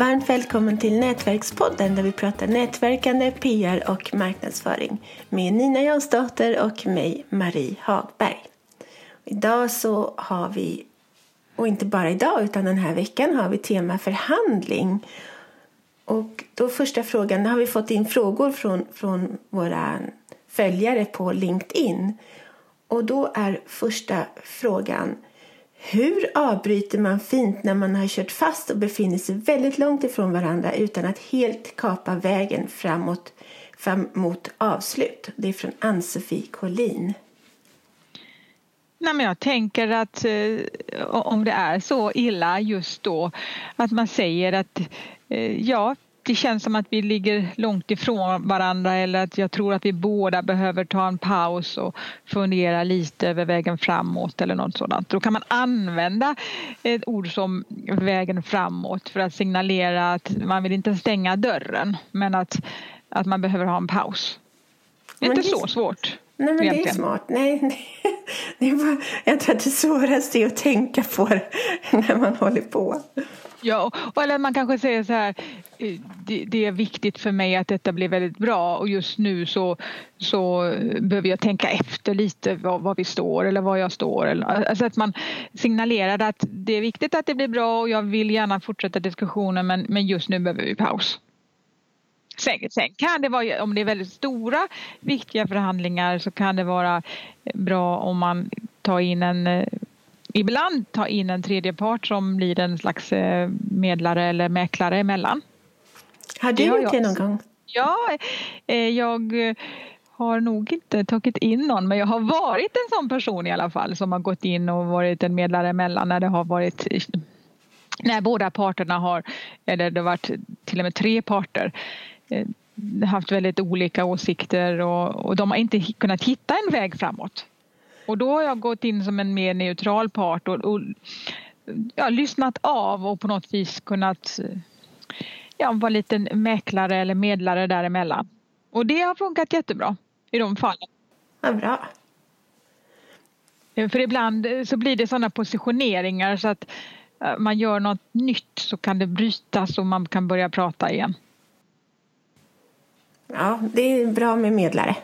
Varmt välkommen till Nätverkspodden där vi pratar nätverkande, PR och marknadsföring med Nina Jansdotter och mig, Marie Hagberg. Idag så har vi, och inte bara idag utan den här veckan har vi tema förhandling. Och då första frågan, har vi fått in frågor från, från våra följare på LinkedIn. Och då är första frågan hur avbryter man fint när man har kört fast och befinner sig väldigt långt ifrån varandra utan att helt kapa vägen framåt, fram mot avslut? Det är från Ann-Sofie Collin. Nej, men jag tänker att eh, om det är så illa just då att man säger att eh, ja, det känns som att vi ligger långt ifrån varandra eller att jag tror att vi båda behöver ta en paus och fundera lite över vägen framåt eller något sådant. Då kan man använda ett ord som vägen framåt för att signalera att man vill inte stänga dörren men att, att man behöver ha en paus. Det är inte så svårt. Nej, men egentligen. det är smart. Nej, nej. Det är bara, jag tror att det svåraste är att tänka på det när man håller på. Ja, eller man kanske säger så här, det, det, är viktigt för mig att detta blir väldigt bra och just nu så, så behöver jag tänka efter lite var, var vi står eller var jag står. Eller, alltså att man signalerar att det är viktigt att det blir bra och jag vill gärna fortsätta diskussionen men, men just nu behöver vi paus. Sen, sen kan det vara, om det är väldigt stora viktiga förhandlingar så kan det vara bra om man tar in en eh, ibland ta in en tredje part som blir en slags eh, medlare eller mäklare emellan. Har du gjort det någon gång? Ja, eh, jag eh, har nog inte tagit in någon men jag har varit en sån person i alla fall som har gått in och varit en medlare emellan när det har varit när båda parterna har, eller det har varit till och med tre parter haft väldigt olika åsikter och, och de har inte kunnat hitta en väg framåt. Och då har jag gått in som en mer neutral part och, och ja, lyssnat av och på något vis kunnat ja, vara lite mäklare eller medlare däremellan. Och det har funkat jättebra i de fallen. Ja, bra. För ibland så blir det sådana positioneringar så att eh, man gör något nytt så kan det brytas och man kan börja prata igen. Ja, det är bra med medlare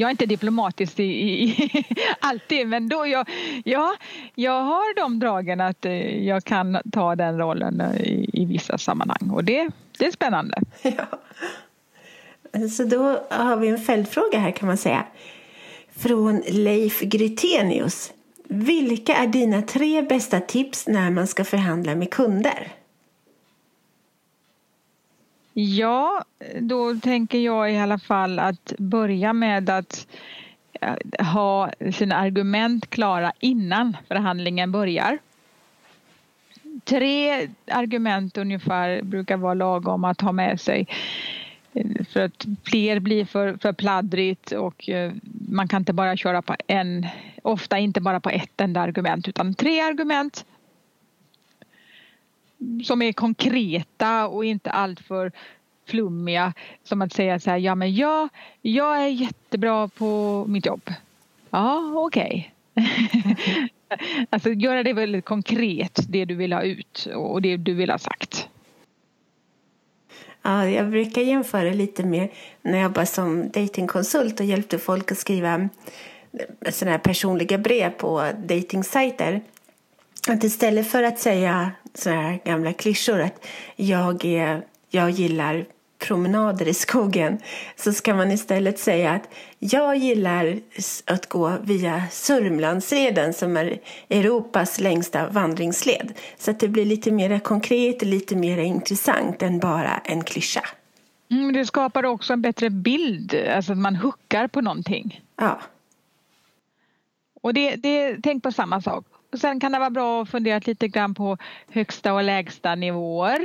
jag är inte diplomatisk i, i, alltid men då jag, ja, jag har de dragen att eh, jag kan ta den rollen eh, i, i vissa sammanhang och det, det är spännande. Ja. Så då har vi en följdfråga här kan man säga. Från Leif Grytenius. Vilka är dina tre bästa tips när man ska förhandla med kunder? Ja, då tänker jag i alla fall att börja med att eh, ha sina argument klara innan förhandlingen börjar. Tre argument ungefär brukar vara lagom att ha med sig eh, för att fler blir för, för pladdrigt och eh, man kan inte bara köra på en, ofta inte bara på ett enda argument utan tre argument som är konkreta och inte alltför flummiga. Som att säga så här, ja men jag, jag är jättebra på mitt jobb. Ja, okej. Okay. alltså göra det väldigt konkret, det du vill ha ut och det du vill ha sagt. Ja, jag brukar jämföra lite med när jag jobbade som datingkonsult och hjälpte folk att skriva sådana här personliga brev på datingsajter att istället för att säga sådana här gamla klyschor att jag, är, jag gillar promenader i skogen så ska man istället säga att jag gillar att gå via Sörmlandsleden som är Europas längsta vandringsled. Så att det blir lite mer konkret och lite mer intressant än bara en klyscha. Mm, det skapar också en bättre bild, alltså att man huckar på någonting. Ja. Och det, det, tänk på samma sak. Sen kan det vara bra att fundera lite grann på högsta och lägsta nivåer.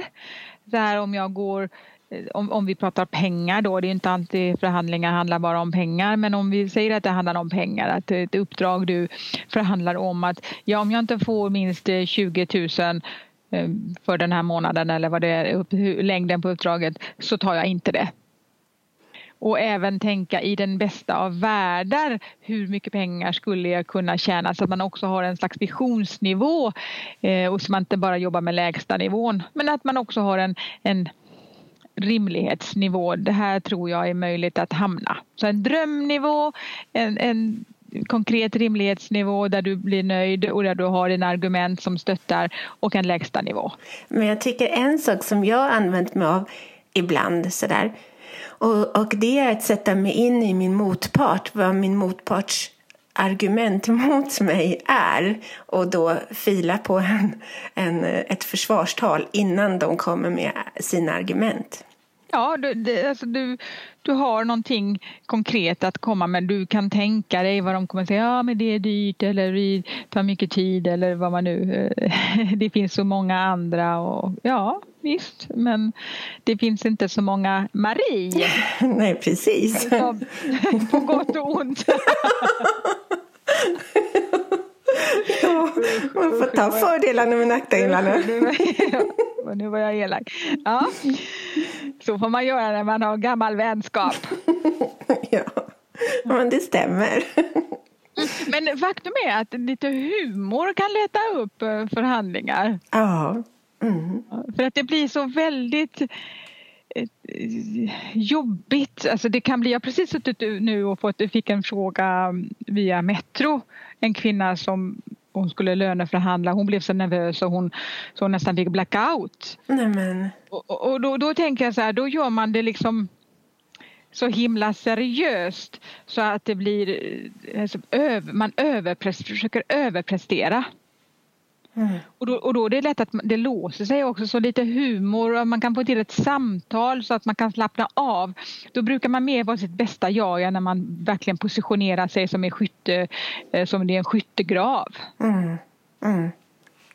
Så här om jag går eh, om, om vi pratar pengar då, det är inte alltid förhandlingar handlar bara om pengar men om vi säger att det handlar om pengar, att ett uppdrag du förhandlar om att ja om jag inte får minst eh, 20 000 eh, för den här månaden eller vad det är, längden på uppdraget så tar jag inte det och även tänka i den bästa av världar hur mycket pengar skulle jag kunna tjäna så att man också har en slags visionsnivå eh, och så man inte bara jobbar med lägsta nivån men att man också har en, en rimlighetsnivå. Det här tror jag är möjligt att hamna. Så en drömnivå, en, en konkret rimlighetsnivå där du blir nöjd och där du har en argument som stöttar och en lägsta nivå. Men jag tycker en sak som jag använt mig av ibland sådär och, och det är att sätta mig in i min motpart, vad min motparts argument mot mig är och då fila på en, en, ett försvarstal innan de kommer med sina argument. Ja, du, det, alltså du, du har någonting konkret att komma med. Du kan tänka dig vad de kommer att säga. Ja, men det är dyrt eller det tar mycket tid eller vad man nu... Det finns så många andra och ja, visst. Men det finns inte så många Marie. Nej, precis. På gott och ont. Ja, man får ta fördelarna med nackdelarna. Nu var jag elak. Ja. Så får man göra när man har gammal vänskap. Ja, men det stämmer. Men faktum är att lite humor kan leta upp eh, förhandlingar. Ja. Mm. För att det blir så väldigt eh, jobbigt. Alltså det kan bli, jag har precis suttit nu och fått, fick en fråga via Metro. En kvinna som hon skulle löneförhandla. Hon blev så nervös och hon, så hon nästan fick blackout. Nämen. Och, och då, då tänker jag så här, då gör man det liksom så himla seriöst så att det blir, alltså, över, man överprest, försöker överprestera. Mm. Och, då, och då är det lätt att det låser sig också så lite humor och man kan få till ett samtal så att man kan slappna av. Då brukar man mer vara sitt bästa jag när man verkligen positionerar sig som, en skytte, eh, som det är en skyttegrav. Mm. Mm.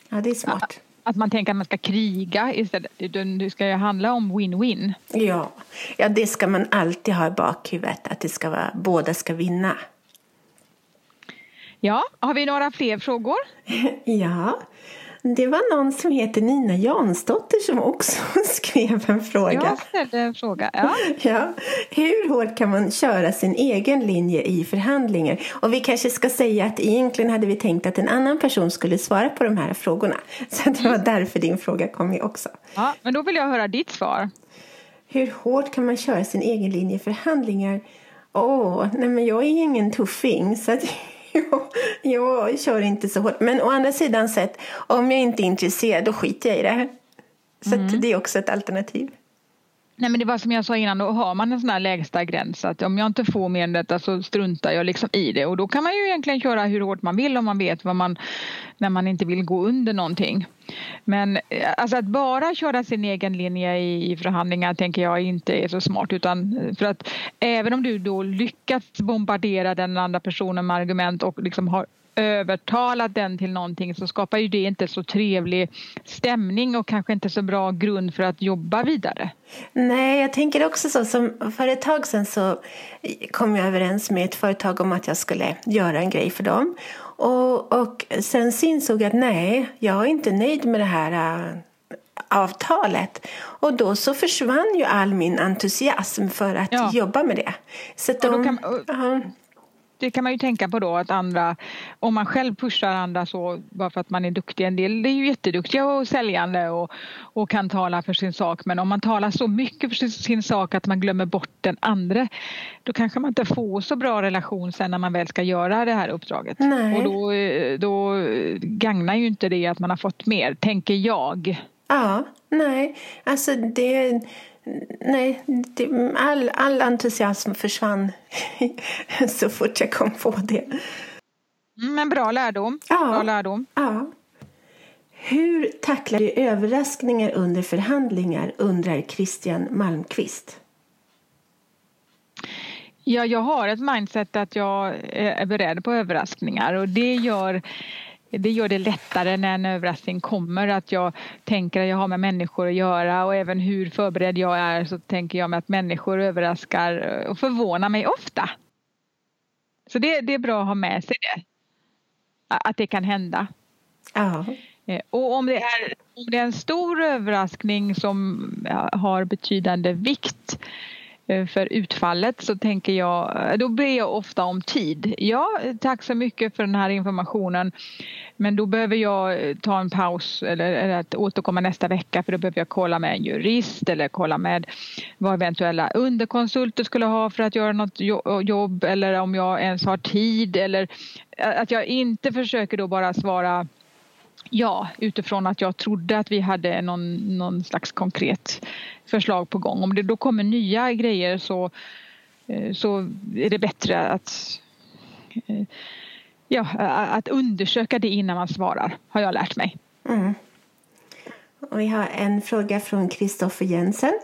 Ja, det är smart. Att, att man tänker att man ska kriga istället. Det ska ju handla om win-win. Ja. ja, det ska man alltid ha i bakhuvudet. Att det ska vara, båda ska vinna. Ja, har vi några fler frågor? ja, det var någon som heter Nina Jansdotter som också skrev en fråga. Jag ställde en fråga, ja. ja. Hur hårt kan man köra sin egen linje i förhandlingar? Och vi kanske ska säga att egentligen hade vi tänkt att en annan person skulle svara på de här frågorna. Så det var mm. därför din fråga kom ju också. Ja, men då vill jag höra ditt svar. Hur hårt kan man köra sin egen linje i förhandlingar? Åh, nej men jag är ingen tuffing så att jag kör inte så hårt. Men å andra sidan sett, om jag inte är intresserad då skiter jag i det. Så mm. det är också ett alternativ. Nej men det var som jag sa innan, då har man en sån här lägsta gräns att om jag inte får mer än detta så struntar jag liksom i det och då kan man ju egentligen köra hur hårt man vill om man vet vad man när man inte vill gå under någonting. Men eh, alltså att bara köra sin egen linje i, i förhandlingar tänker jag inte är så smart utan eh, för att även om du då lyckats bombardera den andra personen med argument och liksom har övertalat den till någonting så skapar ju det inte så trevlig stämning och kanske inte så bra grund för att jobba vidare. Nej, jag tänker också så. Som för ett tag sedan så kom jag överens med ett företag om att jag skulle göra en grej för dem. Och, och sen så insåg jag att nej, jag är inte nöjd med det här äh, avtalet. Och då så försvann ju all min entusiasm för att ja. jobba med det. Så de, kan, uh, det kan man ju tänka på då att andra, om man själv pushar andra så bara för att man är duktig, en del är ju jätteduktiga och säljande och, och kan tala för sin sak men om man talar så mycket för sin sak att man glömmer bort den andra då kanske man inte får så bra relation sen när man väl ska göra det här uppdraget. Nej. Och då, då gagnar ju inte det att man har fått mer, tänker jag. Ja, nej, alltså det nej, det, all, all entusiasm försvann så fort jag kom på det. Mm, men bra lärdom. Ja, bra lärdom. Ja. Hur tacklar du överraskningar under förhandlingar, undrar Christian Malmqvist. Ja, jag har ett mindset att jag är beredd på överraskningar och det gör det gör det lättare när en överraskning kommer att jag tänker att jag har med människor att göra och även hur förberedd jag är så tänker jag mig att människor överraskar och förvånar mig ofta. Så det, det är bra att ha med sig det. Att det kan hända. Ja. Eh, och om det, är, om det är en stor överraskning som har betydande vikt Eh, för utfallet så tänker jag, eh, då ber jag ofta om tid. Ja, tack så mycket för den här informationen men då behöver jag eh, ta en paus eller, eller att återkomma nästa vecka för då behöver jag kolla med en jurist eller kolla med vad eventuella underkonsulter skulle ha för att göra något jobb eller om jag ens har tid eller att jag inte försöker då bara svara Ja, utifrån att jag trodde att vi hade någon, någon slags konkret förslag på gång. Om det då kommer nya grejer så, eh, så är det bättre att, eh, ja, att undersöka det innan man svarar, har jag lärt mig. Mm. Och vi har en fråga från Kristoffer Jensen.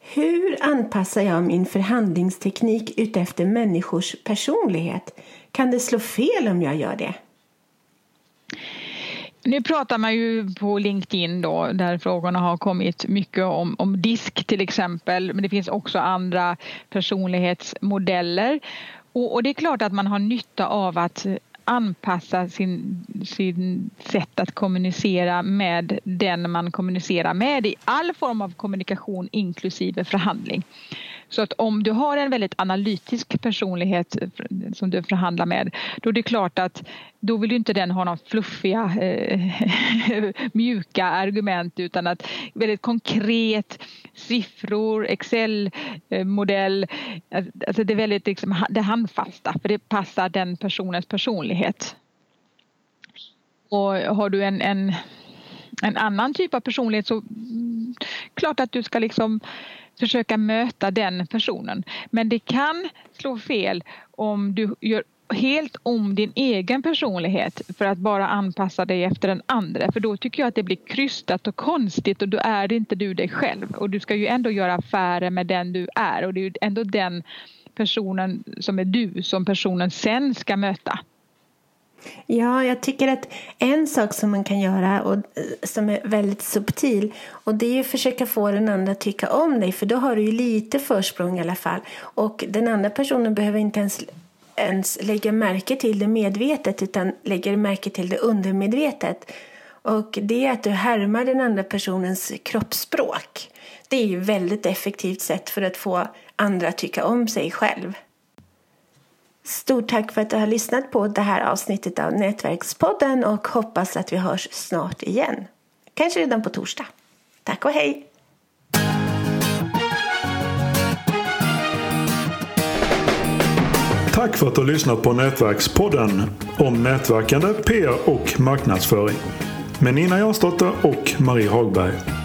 Hur anpassar jag min förhandlingsteknik utefter människors personlighet? Kan det slå fel om jag gör det? Nu pratar man ju på LinkedIn då där frågorna har kommit mycket om, om disk till exempel men det finns också andra personlighetsmodeller och, och det är klart att man har nytta av att anpassa sin, sin sätt att kommunicera med den man kommunicerar med i all form av kommunikation inklusive förhandling. Så att om du har en väldigt analytisk personlighet som du förhandlar med då är det klart att då vill inte den ha några fluffiga eh, mjuka argument utan att väldigt konkret siffror, Excel-modell. Alltså det är väldigt liksom, det handfasta för det passar den personens personlighet. Och har du en, en, en annan typ av personlighet så mm, klart att du ska liksom försöka möta den personen. Men det kan slå fel om du gör helt om din egen personlighet för att bara anpassa dig efter den andra. För då tycker jag att det blir krystat och konstigt och då är det inte du dig själv. Och du ska ju ändå göra affärer med den du är och det är ju ändå den personen som är du som personen sen ska möta. Ja, jag tycker att en sak som man kan göra och eh, som är väldigt subtil och det är att försöka få den andra att tycka om dig för då har du ju lite försprång i alla fall och den andra personen behöver inte ens, ens lägga märke till det medvetet utan lägger märke till det undermedvetet. Och det är att du härmar den andra personens kroppsspråk. Det är ju ett väldigt effektivt sätt för att få andra att tycka om sig själv. Stort tack för att du har lyssnat på det här avsnittet av Nätverkspodden och hoppas att vi hörs snart igen. Kanske redan på torsdag. Tack och hej! Tack för att du har lyssnat på Nätverkspodden om nätverkande, PR och marknadsföring med Nina Jansdotter och Marie Hagberg.